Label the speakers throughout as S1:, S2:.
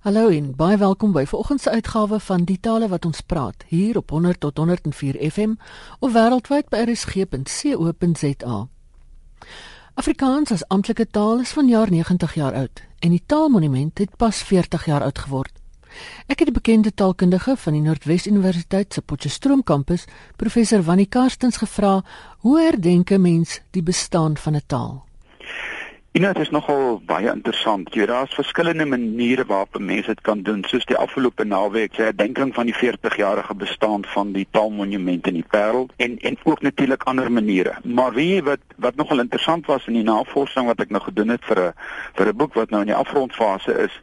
S1: Hallo en baie welkom by vanoggend se uitgawe van Die Tale wat ons praat hier op 100 tot 104 FM of wêreldwyd by rsg.co.za. Afrikaans as amptelike taal is vanjaar 90 jaar oud en die Taalmonument het pas 40 jaar oud geword. Ek het die bekende taalkundige van die Noordwes Universiteit se Potchefstroom kampus, professor Wannie Karstens gevra, hoe herdenk 'n mens die bestaan van 'n taal?
S2: En dit is nogal baie interessant. Jy daar's verskillende maniere waarop mense dit kan doen, soos die afgelope naweek se herdenking van die 40-jarige bestaan van die Taalmonument in die Parel en en ook natuurlik ander maniere. Maar weet jy wat wat nogal interessant was in die navorsing wat ek nou gedoen het vir 'n vir 'n boek wat nou in die afrondfase is,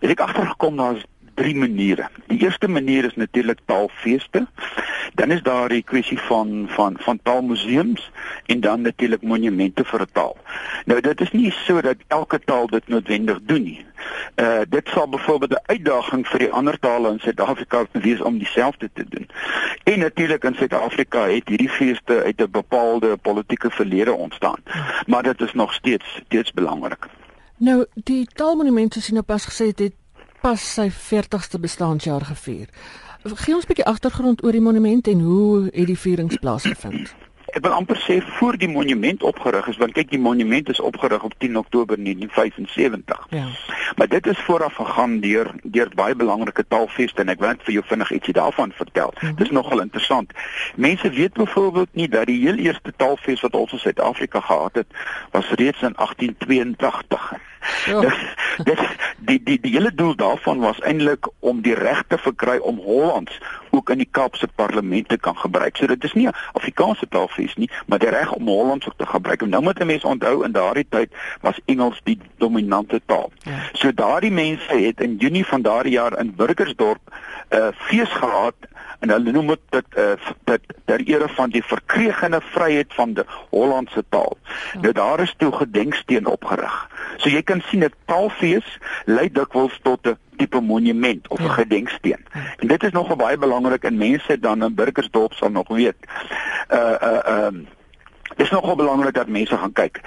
S2: het ek agtergekom daar's drie maniere. Die eerste manier is natuurlik taalfeeste. Dan is daar die kwessie van van van taalmuseums en dan natuurlik monumente vir 'n taal. Nou dit is nie so dat elke taal dit noodwendig doen nie. Uh dit sal byvoorbeeld 'n uitdaging vir die ander tale in Suid-Afrika wees om dieselfde te doen. En natuurlik in Suid-Afrika het hierdie feeste uit 'n bepaalde politieke verlede ontstaan. Maar dit is nog steeds steeds belangrik.
S1: Nou die taalmonumente sien op pas gesê het pas sy 40ste bestaanjaar gevier. Gee ons 'n bietjie agtergrond oor die monument en hoe het die vierings plaasgevind?
S2: Ek wil amper sê voor die monument opgerig is, want kyk die monument is opgerig op 10 Oktober 1975. Ja. Maar dit is vooraf gegaan deur deur baie belangrike taalfeeste en ek wil net vir jou vinnig ietsie daarvan vertel. Mm -hmm. Dit is nogal interessant. Mense weet byvoorbeeld nie dat die heel eerste taalfees wat ons in Suid-Afrika gehad het, was reeds in 1882. Ja. Dit, dit die die die hele doel daarvan was eintlik om die reg te verkry om Hollands ook in die Kaapse parlement te kan gebruik. So dit is nie 'n Afrikaanse taalfees nie, maar die reg om Hollands ook te gebruik. En nou moet 'n mens onthou in daardie tyd was Engels die dominante taal. Ja. So daardie mense het in Junie van daardie jaar in Burgersdorp 'n uh, fees gehad en hulle noem dit uh, dit ter ere van die verkregene vryheid van die Hollandse taal. Ja. Nou daar is toe gedenksteen opgerig. So jy kan sien 'n taalfees lei dikwels tot 'n tipe monument of 'n ja. gedenksteen. En dit is nogal baie belangrik en mense dan in Burgersdorp sal nog weet. Uh uh um uh, Dit is nogal belangrik dat mense gaan kyk.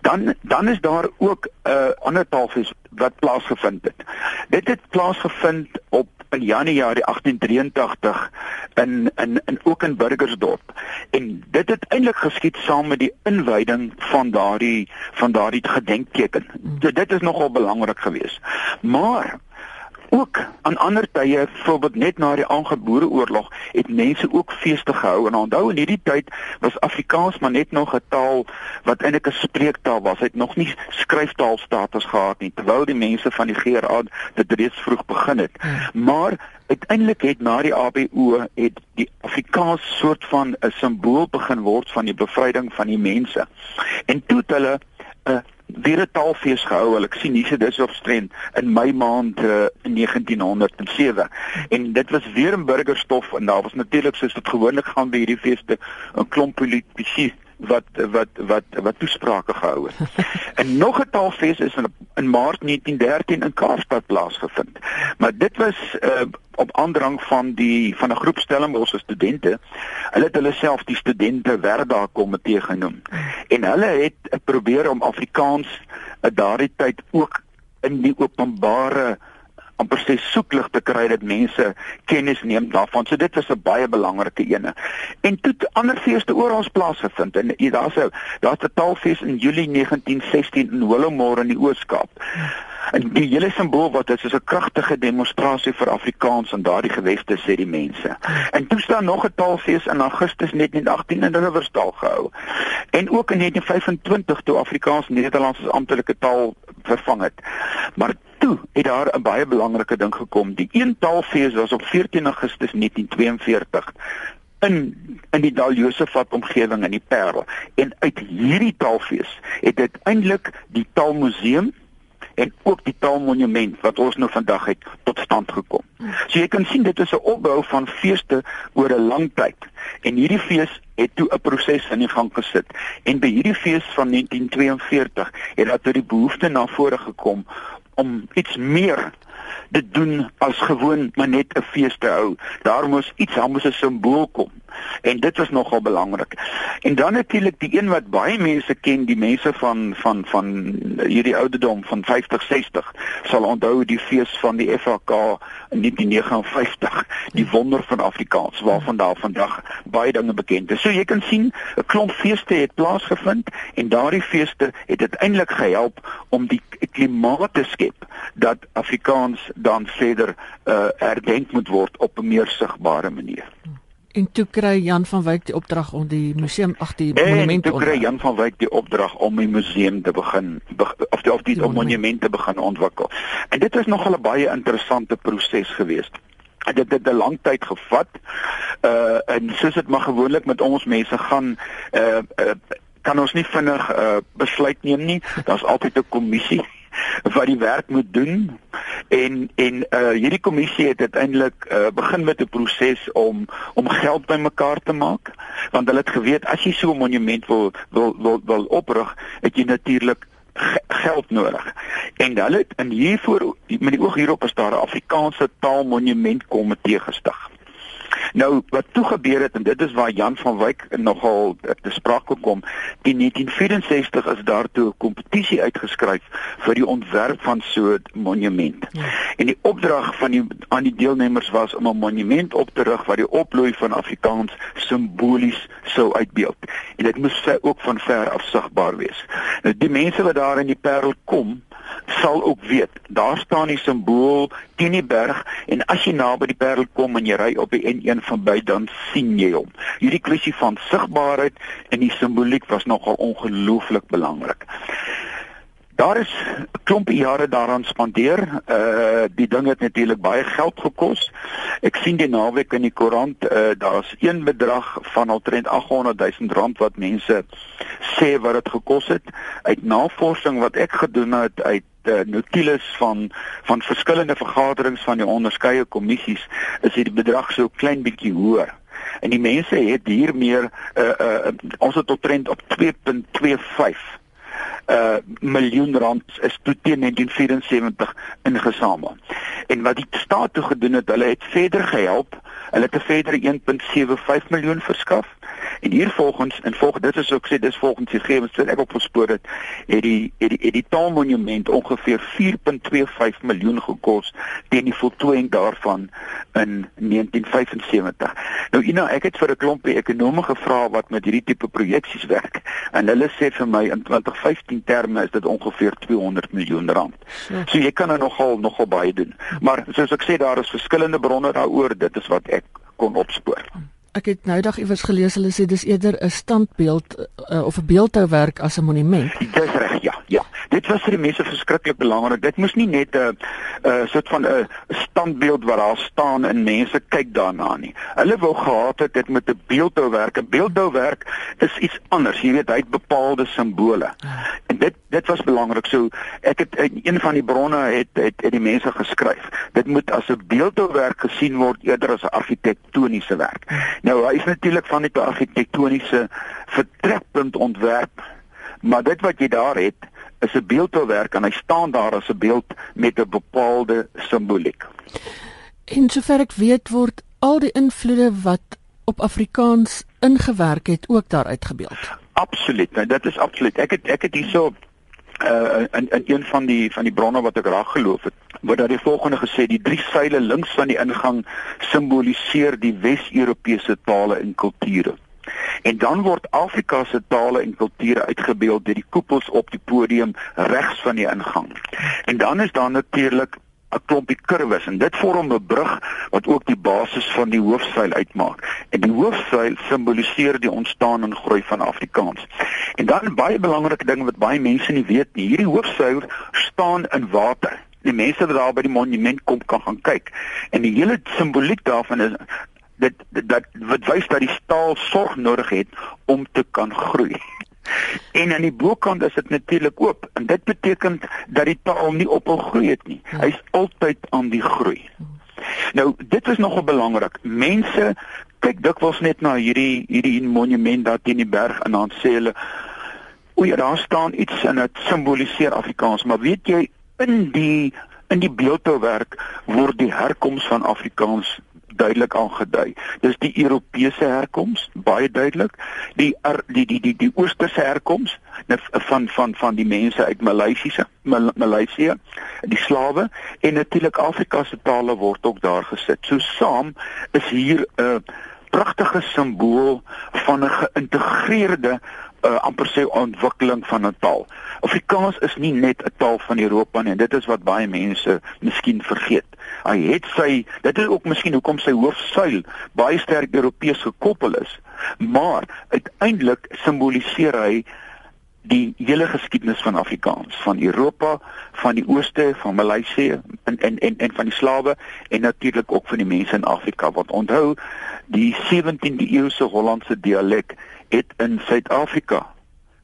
S2: Dan dan is daar ook 'n uh, ander taalfees wat plaasgevind het. Dit het plaasgevind in Januarie 1883 in in in ook in Burgersdorp. En dit het eintlik geskied saam met die inwyding van daardie van daardie gedenkteken. So dit is nogal belangrik geweest. Maar ook aan ander tye, byvoorbeeld net na die aangeboreoorlog, het mense ook feeste gehou en onthou in hierdie tyd was Afrikaans maar net nog 'n taal wat eintlik 'n spreektaal was. Hy het nog nie skryftaalstatus gehad nie, terwyl die mense van die GRA dit reeds vroeg begin het. Hmm. Maar uiteindelik het na die ABO het die Afrikaans soort van 'n simbool begin word van die bevryding van die mense. En toe het hulle 'n weer 'n taalfees gehou. Ek sien hier dit is op strand in Mei maand uh, in 1907. En dit was weer 'n burgerstof en daar was natuurlik soos dit gewoonlik gaan by hierdie feeste 'n klomp politici wat wat wat wat toesprake gehou het. en nog 'n taalfees is in in Maart 1913 in Kaapstad plaasgevind. Maar dit was uh, op aandrang van die van 'n groep Stellenbosch studente. Hulle het hulle self die studente Werda komitee genoem. En hulle het probeer om Afrikaans in daardie tyd ook in die openbare amper sê soeklig te kry dat mense kennis neem daarvan. So dit was 'n baie belangrike ene. En toe ander feeste oral plaasgevind en daar's 'n daar's 'n taalfees in Julie 1916 in Willowmore in die Oos-Kaap. En die hele simbool wat dit is 'n kragtige demonstrasie vir Afrikaans in daardie geweste sê die mense. En toe staan nog 'n taalfees in Augustus 1918 in Riverstal gehou. En ook in 1925 toe Afrikaans Nederlands as amptelike taal vervang het. Maar toe het daar 'n baie belangrike ding gekom. Die een taalfees was op 14 Augustus 1942 in in die Dal Josefat omgewing in die Parel. En uit hierdie taalfees het uiteindelik die Taalmuseum en ook die taalmonument wat ons nou vandag het tot stand gekom. So jy kan sien dit is 'n opbou van feeste oor 'n lang tyd. En hierdie fees het toe 'n proses in die gang gesit. En by hierdie fees van 1942 het daar tot die behoefte na vore gekom om iets meer te doen as gewoon maar net 'n fees te hou. Daar moes iets, daar moes 'n simbool kom En dit is nogal belangrik. En dan natuurlik die een wat baie mense ken, die mense van van van hierdie ouderdom van 50, 60 sal onthou die fees van die FHK in 1959, die wonder van Afrikaans waarvan daar vandag baie dinge bekend is. So jy kan sien 'n klomp feeste het plaasgevind en daardie feeste het uiteindelik gehelp om die klimaat te skep dat Afrikaans dan verder uh, herdenk moet word op 'n meer sigbare manier.
S1: En toe kry Jan van Wyk die opdrag om die museum ag die monument
S2: te ontwerp. En toe kry Jan van Wyk die opdrag om die museum te begin of die of die, die monument te begin ontwikkel. En dit is nogal 'n baie interessante proses geweest. Dit het 'n lang tyd gevat. Uh en soos dit maar gewoonlik met ons mense gaan uh, uh kan ons nie vinnig uh besluit neem nie. Daar's altyd 'n kommissie wat die werk moet doen en en uh hierdie kommissie het uiteindelik uh begin met 'n proses om om geld bymekaar te maak want hulle het geweet as jy so 'n monument wil wil wil, wil oprig het jy natuurlik geld nodig. En hulle het in hiervoor met die oog hierop is daar 'n Afrikaanse taalmonument komitee gestig. Nou wat toe gebeur het en dit is waar Jan van Wyk nogal te sprake kom, in 1964 is daar toe 'n kompetisie uitgeskryf vir die ontwerp van so 'n monument. Ja. En die opdrag van die aan die deelnemers was om 'n monument op te rig wat die opbloei van Afrikaans simbolies sou uitbeeld. En dit moes ook van ver af sigbaar wees. Nou die mense wat daar in die Parel kom, sal ook weet daar staan die simbool teen die berg en as jy naby die Parel kom en jy ry op die N1 verby dan sien jy hom. Hierdie kwessie van sigbaarheid en die simboliek was nogal ongelooflik belangrik. Daar is klompie jare daaraan spandeer. Uh die ding het natuurlik baie geld gekos. Ek sien die naweek in die koerant, uh daar's een bedrag van omtrent 800 000 rand wat mense sê wat dit gekos het. Uit navorsing wat ek gedoen het uit uh, notules van van verskillende vergaderings van die onderskeie kommissies, is hierdie bedrag so klein bietjie hoër. En die mense het hier meer uh uh ons het tot trend op 2.25 uh miljoen rand is toe teen 1974 ingesamel. En wat die staat toe gedoen het, hulle het verder gehelp. Hulle het 'n verdere 1.75 miljoen verskaf. En hier volgens en volgens dit is ook sê dis volgens die gegevens wat ek op gespoor het, het die het die het die taalmonument ongeveer 4.25 miljoen gekos teen die voltooiing daarvan in 1975. Nou Ina, ek het vir 'n klompie ekonome gevra wat met hierdie tipe projeksies werk en hulle sê vir my in 2015 terme is dit ongeveer 200 miljoen rand. So jy kan er nogal nogal baie doen. Maar soos ek sê daar is verskillende bronne daaroor, dit is wat ek kon opspoor.
S1: Ek het nou dag iewers gelees hulle sê dis eerder 'n standbeeld uh, of 'n beeldhouwerk as 'n monument.
S2: Dis reg, ja, ja. Dit was vir die mense verskriklik belangrik. Dit moes nie net 'n 'n soort van 'n standbeeld waar daar staan en mense kyk daarna nie. Hulle wou gehad het dit met 'n beeldhouwerk. 'n Beeldhouwerk is iets anders. Jy weet, hy het bepaalde simbole. En dit dit was belangrik. So ek het een van die bronne het het, het die mense geskryf. Dit moet as 'n beeldhouwerk gesien word eerder as 'n argitektoniese werk. Nou hy is natuurlik van die argitektoniese vertrekpunt ontwerp, maar dit wat jy daar het is 'n beeldhouwerk en hy staan daar as 'n beeld met 'n bepaalde simboliek.
S1: En sover ek weet word al die invloede wat op Afrikaans ingewerk het ook daar uitgebeeld.
S2: Absoluut. Nou dit is absoluut. Ek het ek het hierso uh in in een van die van die bronne wat ek raak geloof het word daar die volgende gesê die drie seile links van die ingang simboliseer die wes-Europese tale en kulture. En dan word Afrika se tale en kulture uitgebeeld deur die koepels op die podium regs van die ingang. En dan is daar natuurlik 'n klompie kurwes en dit vorm 'n brug wat ook die basis van die hoofsuil uitmaak. En die hoofsuil simboliseer die ontstaan en groei van Afrikaans. En dan 'n baie belangrike ding wat baie mense nie weet nie, hierdie hoofsuil staan in water. Die mense wat daar by die monument kom kan gaan kyk. En die hele simboliek daarvan is dit dat wat wys dat die staal sorg nodig het om te kan groei. En aan die bokant is dit natuurlik oop en dit beteken dat die taal nie ophou groei het nie. Ja. Hy's altyd aan die groei. Nou dit is nogal belangrik. Mense kyk dikwels net na hierdie hierdie monument daar teen die berg en dan sê hulle o ja, daar staan iets en dit simboliseer Afrikaans, maar weet jy in die in die beeldhouwerk word die herkoms van Afrikaans duidelik aangedui. Dis die Europese herkoms, baie duidelik. Die die die die die oosterse herkoms van van van die mense uit Maleisiese Maleisië, die slawe en natuurlik Afrika se tale word ook daar gesit. So saam is hier 'n uh, pragtige simbool van 'n geïntegreerde uh, amper sê ontwikkeling van 'n taal. Afrikaans is nie net 'n taal van Europa nie en dit is wat baie mense miskien vergeet. Hy het sy dit is ook miskien hoekom sy hoofsuil baie sterk Europees gekoppel is. Maar uiteindelik simboliseer hy die hele geskiedenis van Afrikaans, van Europa, van die ooste, van Maleisië en en en en van die slawe en natuurlik ook van die mense in Afrika. Want onthou, die 17de eeuse Hollandse dialek het in Suid-Afrika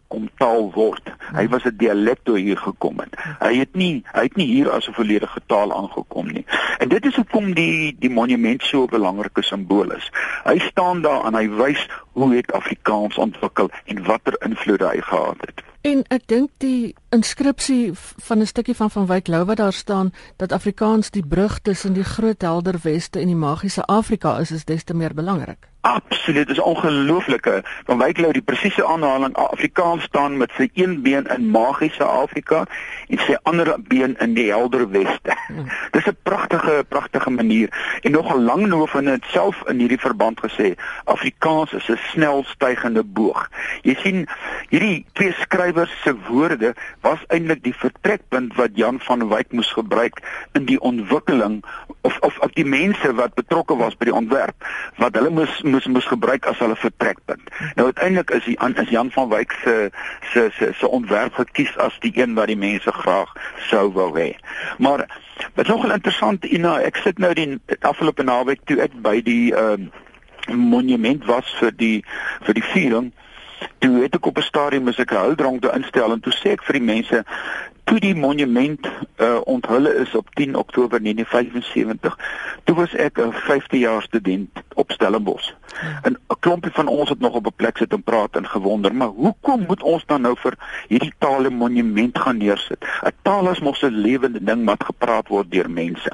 S2: kom taal word. Hy was 'n dialek toe hier gekom het. Hy het nie hy het nie hier as 'n volledige taal aangekom nie. En dit is hoekom die die monument so 'n belangrike simbool is. Hy staan daar en hy wys hoe het Afrikaans ontwikkel en watter invloede hy gehad het.
S1: En ek dink die inskripsie van 'n stukkie van van Wyk Lou wat daar staan dat Afrikaans die brug tussen die groot helder weste en die magiese Afrika is, is des te meer belangrik.
S2: Absoluut, is ongelooflike. Van Wyk Lou die presiese aanhaling Afrikaans staan met sy een been in magiese Afrika en sy ander been in die helder weste. Hmm. Dis 'n pragtige pragtige manier en nog 'n lang noof in dit self in hierdie verband gesê Afrikaans is 'n snel stygende boog. Jy sien hierdie twee skrywers se woorde was eintlik die vertrekpunt wat Jan van Wyk moes gebruik in die ontwikkeling of of of die mense wat betrokke was by die ontwerp wat hulle moes moes moes gebruik as hulle vertrekpunt. Nou uiteindelik is die is Jan van Wyk se se se se ontwerp gekies as die een wat die mense graag sou wou hê. Maar wat nogal interessant Ina, ek sit nou die afgelope naweek toe ek by die ehm uh, monument was vir die vir die viering toe het ek op 'n stadium mis ek 'n houdrank te instel en toe sê ek vir die mense toe die monument uh, onthulle is op 10 Oktober 1975 toe was ek 'n 5de jaar student op Stellenbosch. Ja. en 'n klompie van ons het nog op 'n plek sit en praat en gewonder maar hoekom moet ons dan nou vir hierdie taal 'n monument gaan neersit? 'n taal is mos 'n lewende ding wat gepraat word deur mense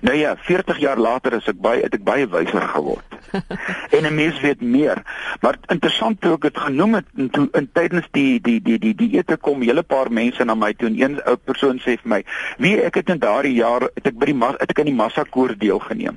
S2: Nou ja, 40 jaar later is ek baie het ek baie wyser geword. en 'n mens weet meer. Maar interessant toe ek dit genoem het in, toe, in tydens die die die die die ete kom hele paar mense na my toe en een ou persoon sê vir my, "Wie ek het in daardie jaar het ek by die het ek in die massa koor deelgeneem."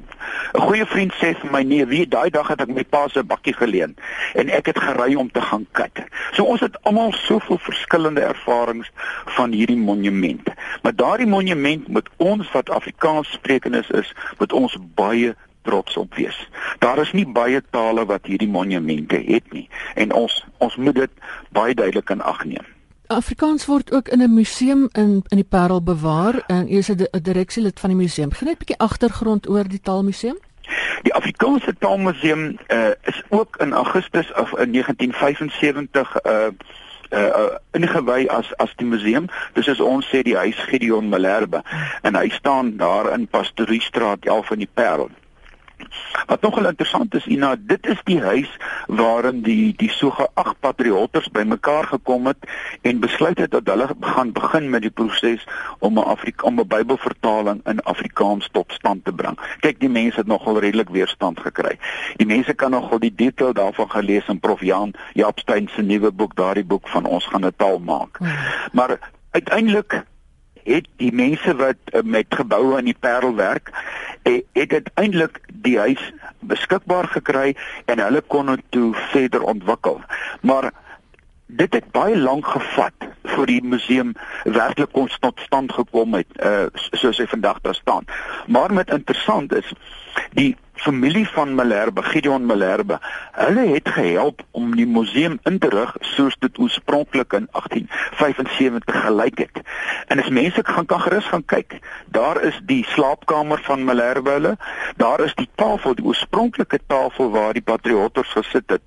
S2: 'n Goeie vriend sê vir my, "Nee, wie daai dag het ek my pa se bakkie geleen en ek het gery om te gaan kyk." So ons het almal soveel verskillende ervarings van hierdie monument. Maar daardie monument moet ons wat Afrikaans sprekendes is, moet ons baie trots op wees. Daar is nie baie tale wat hierdie monumente het nie en ons ons moet dit baie duidelik in ag neem.
S1: Afrikaans word ook in 'n museum in in die Parel bewaar en u is 'n direksielid van die museum. Gee net 'n bietjie agtergrond oor die Taalmuseum.
S2: Die Afrikaanse Taalmuseum uh, is ook in Augustus of in 1975 uh uh ingewy as as die museum. Dis is ons sê die huis Gideon Malherbe en hy staan daar in Pastoriestraat 11 in die Parel. Wat nogal interessant is, Ina, dit is die huis waarin die die sogeag patriotters bymekaar gekom het en besluit het dat hulle gaan begin met die proses om 'n Afrika om 'n Bybelvertaling in Afrikaans tot stand te bring. Kyk, die mense het nogal redelik weerstand gekry. Die mense kan nogal die detail daarvan gelees in Prof Jan Japstein se nuwe boek, daardie boek van ons gaan 'n taal maak. Hmm. Maar uiteindelik het die mense wat uh, met geboue in die Parel werk, het, het uiteindelik die huis beskikbaar gekry en hulle kon dit toe verder ontwikkel. Maar dit het baie lank gevat vir die museum werklik kon tot stand gekom het uh, soos hy vandag daar staan. Maar met interessant is die familie van Malherbe, Gideon Malherbe, hulle het gehelp om die museum in te rig soos dit oorspronklik in 1875 gelyk het. En as mense gaan kan gerus gaan kyk, daar is die slaapkamer van Malherbe hulle, daar is die tafel, die oorspronklike tafel waar die patriotters gesit het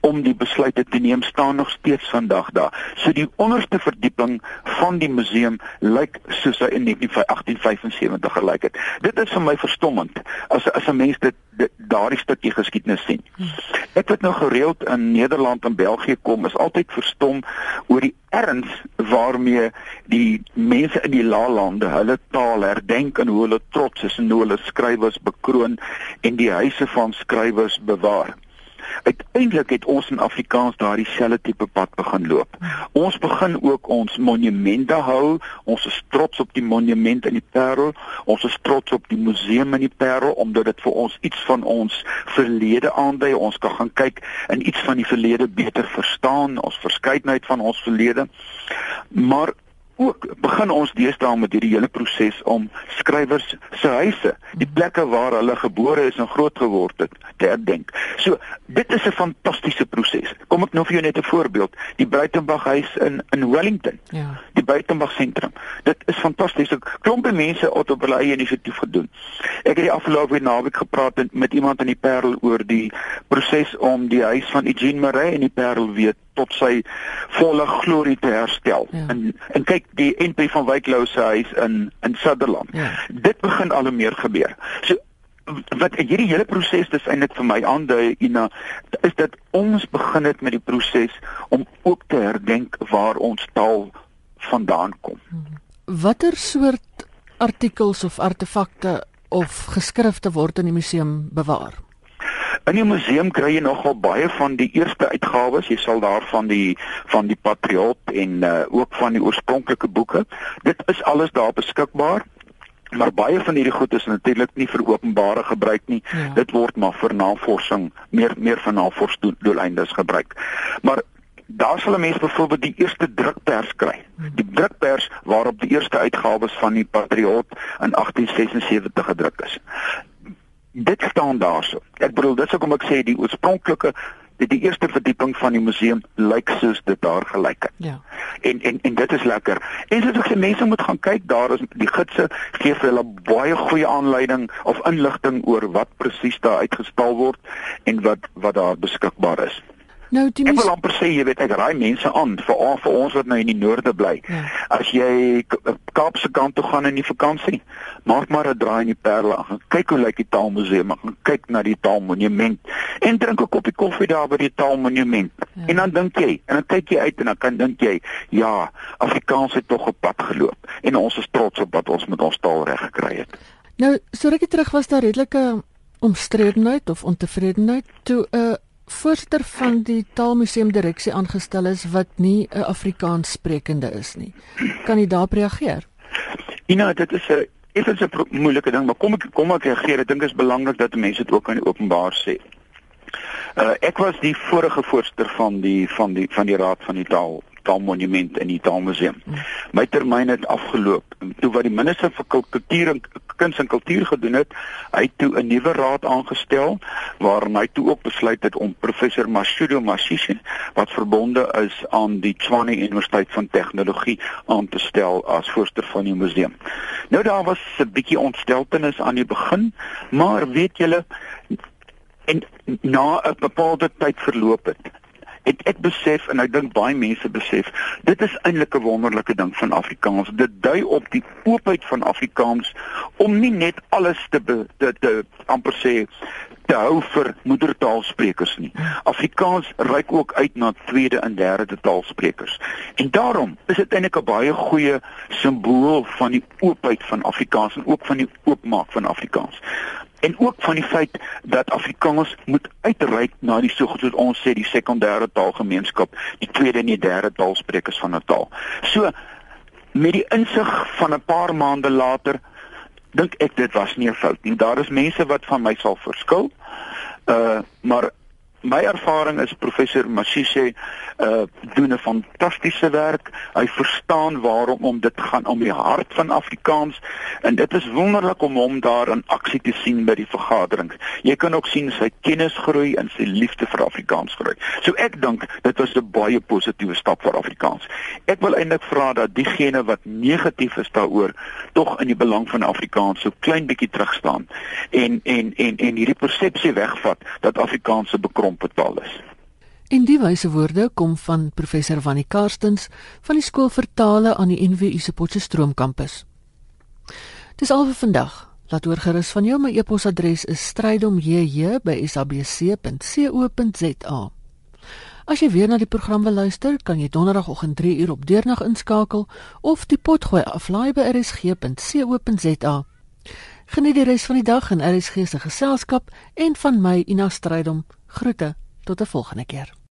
S2: om die besluite te neem staan nog steeds vandag daar. So die onderste verdieping van die museum lyk soos hy in 1875 gelyk het. Dit is vir my verstommend. As as 'n mens mense dit daardie stukkie geskiedenis sien. Ek het nou gereeld in Nederland en België kom is altyd verstom oor die erns waarmee die mense in die laalande hulle taal herdenk en hoe hulle trots is en hoe hulle skrywers bekroon en die huise van skrywers bewaar. Uiteindelik het ons in Afrikaans daardie selfde tipe pad begin loop. Ons begin ook ons monumente hou. Ons is trots op die monument in die Parel. Ons is trots op die museum in die Parel omdat dit vir ons iets van ons verlede aandui. Ons kan gaan kyk en iets van die verlede beter verstaan, ons verskeidenheid van ons verlede. Maar ook begin ons deesdae met hierdie hele proses om skrywers se huise, die plekke waar hulle gebore is en groot geword het, te herdenk. So, dit is 'n fantastiese proses. Kom ek nou vir jou net 'n voorbeeld, die Breitenberg huis in in Wellington. Ja. Die Breitenberg sentrum. Dit is fantasties. Klompe mense het op hulle eie inisiatief gedoen. Ek het die afgelope naweek gepraat met iemand in die Parel oor die proses om die huis van Eugene Maree in die Parel weer tot sy volle glorie te herstel. Ja. En en kyk die NP van Wyklou se huis in in Sutherland. Ja. Dit begin al hoe meer gebeur. So wat hierdie hele proses dis eintlik vir my aandui Ina is dat ons begin het met die proses om ook te herdenk waar ons taal vandaan kom.
S1: Watter soort artikels of artefakte of geskrifte word in die museum bewaar?
S2: In die museum kry jy nogal baie van die eerste uitgawes. Jy sal daarvan die van die Patriot en uh, ook van die oorspronklike boeke. Dit is alles daar beskikbaar. Maar baie van hierdie goed is natuurlik nie vir openbare gebruik nie. Ja. Dit word maar vir navorsing, meer meer vir navorsingsdoeleindes gebruik. Maar daar sal 'n mens byvoorbeeld die eerste drukpers kry. Die drukpers waarop die eerste uitgawes van die Patriot in 1876 gedruk is dit staan daarso. Ek bedoel dis hoekom ek sê die oorspronklike die, die eerste verdieping van die museum lyk soos dit daar gelyk het. Ja. En en en dit is lekker. En soos ek sê mense moet gaan kyk daar is die gidse gee vir hulle baie goeie aanleiding of inligting oor wat presies daar uitgestal word en wat wat daar beskikbaar is. Nou die Ek wil amper sê jy weet ek raai mense aan vir vir ons wat nou in die noorde bly. Ja. As jy Kaapse kant toe gaan in die vakansie, maak maar 'n draai in die Parel aan. Kyk hoe lyk die Taalmuseum, gaan kyk na die Taalmonument en drink 'n koppie koffie daar by die Taalmonument. Ja. En dan dink jy, en dan kyk jy uit en dan kan dink jy, ja, Afrikaans het tog op pad geloop en ons is trots op wat ons met ons taal reg gekry het.
S1: Nou, so rukkie terug was daar redelike omstredenheid of ontevredenheid toe 'n uh, voorsitter van die Taalmuseum direksie aangestel is wat nie 'n Afrikaans sprekende is nie. Kan jy daarop reageer?
S2: Ina, dit is 'n effens 'n moeilike ding, maar kom ek kom ek reageer. Ek dink dit is belangrik dat mense dit ook aan die openbaar sê. Uh, ek was die vorige voorsitter van die van die van die raad van die taal taalmonument in die taalmuseum. My termyn het afgeloop. Toe wat die minister vir kultuur en kuns en kultuur gedoen het, hy het toe 'n nuwe raad aangestel waarin hy toe ook besluit het om professor Mashudo Masisi wat verbonde is aan die Tshwane Universiteit van Tegnologie aan te stel as voorsteur van die museum. Nou daar was 'n bietjie ontsteltenis aan die begin, maar weet julle en na 'n bepaalde tyd verloop het het ek besef en ek dink baie mense besef dit is eintlik 'n wonderlike ding van Afrikaans. Dit dui op die oopheid van Afrikaans om nie net alles te be, te, te amper sê te hou vir moedertaalsprekers nie. Afrikaans reik ook uit na tweede en derde taalsprekers. En daarom is dit eintlik 'n baie goeie simbool van die oopheid van Afrikaans en ook van die oopmaak van Afrikaans en ook van die feit dat Afrikaans moet uitreik na die sogenaamde ons sê die sekondêre taalgemeenskap, die tweede en die derde taalsprekers van 'n taal. So met die insig van 'n paar maande later dink ek dit was nie 'n fout nie. Daar is mense wat van my sal verskil. Uh maar my ervaring is professor Masise uh doen 'n fantastiese werk. Hy verstaan waarom om dit gaan om die hart van Afrikaans en dit is wonderlik om hom daar in aksie te sien by die vergaderings. Jy kan ook sien sy kennis groei en sy liefde vir Afrikaans groei. So ek dink dit was 'n baie positiewe stap vir Afrikaans. Ek wil eintlik vra dat diegene wat negatief is daaroor tog in die belang van Afrikaans so klein bietjie terugstaan en en en en hierdie persepsie wegvat dat Afrikaans se bekrompe taal is.
S1: In die wyse woorde kom van professor Vannie Karstens van die skool vir tale aan die NWU se Potchefstroom kampus. Dis al vir vandag. Laat hoor gerus van jou. My e-posadres is strydomjj@sabc.co.za. As jy weer na die program wil luister, kan jy donderdagoggend 3uur op deurnag inskakel of die potgooi aflaai by rsg.co.za. Geniet die res van die dag in RSG se geselskap en van my Ina Strydom. Groete tot 'n volgende keer.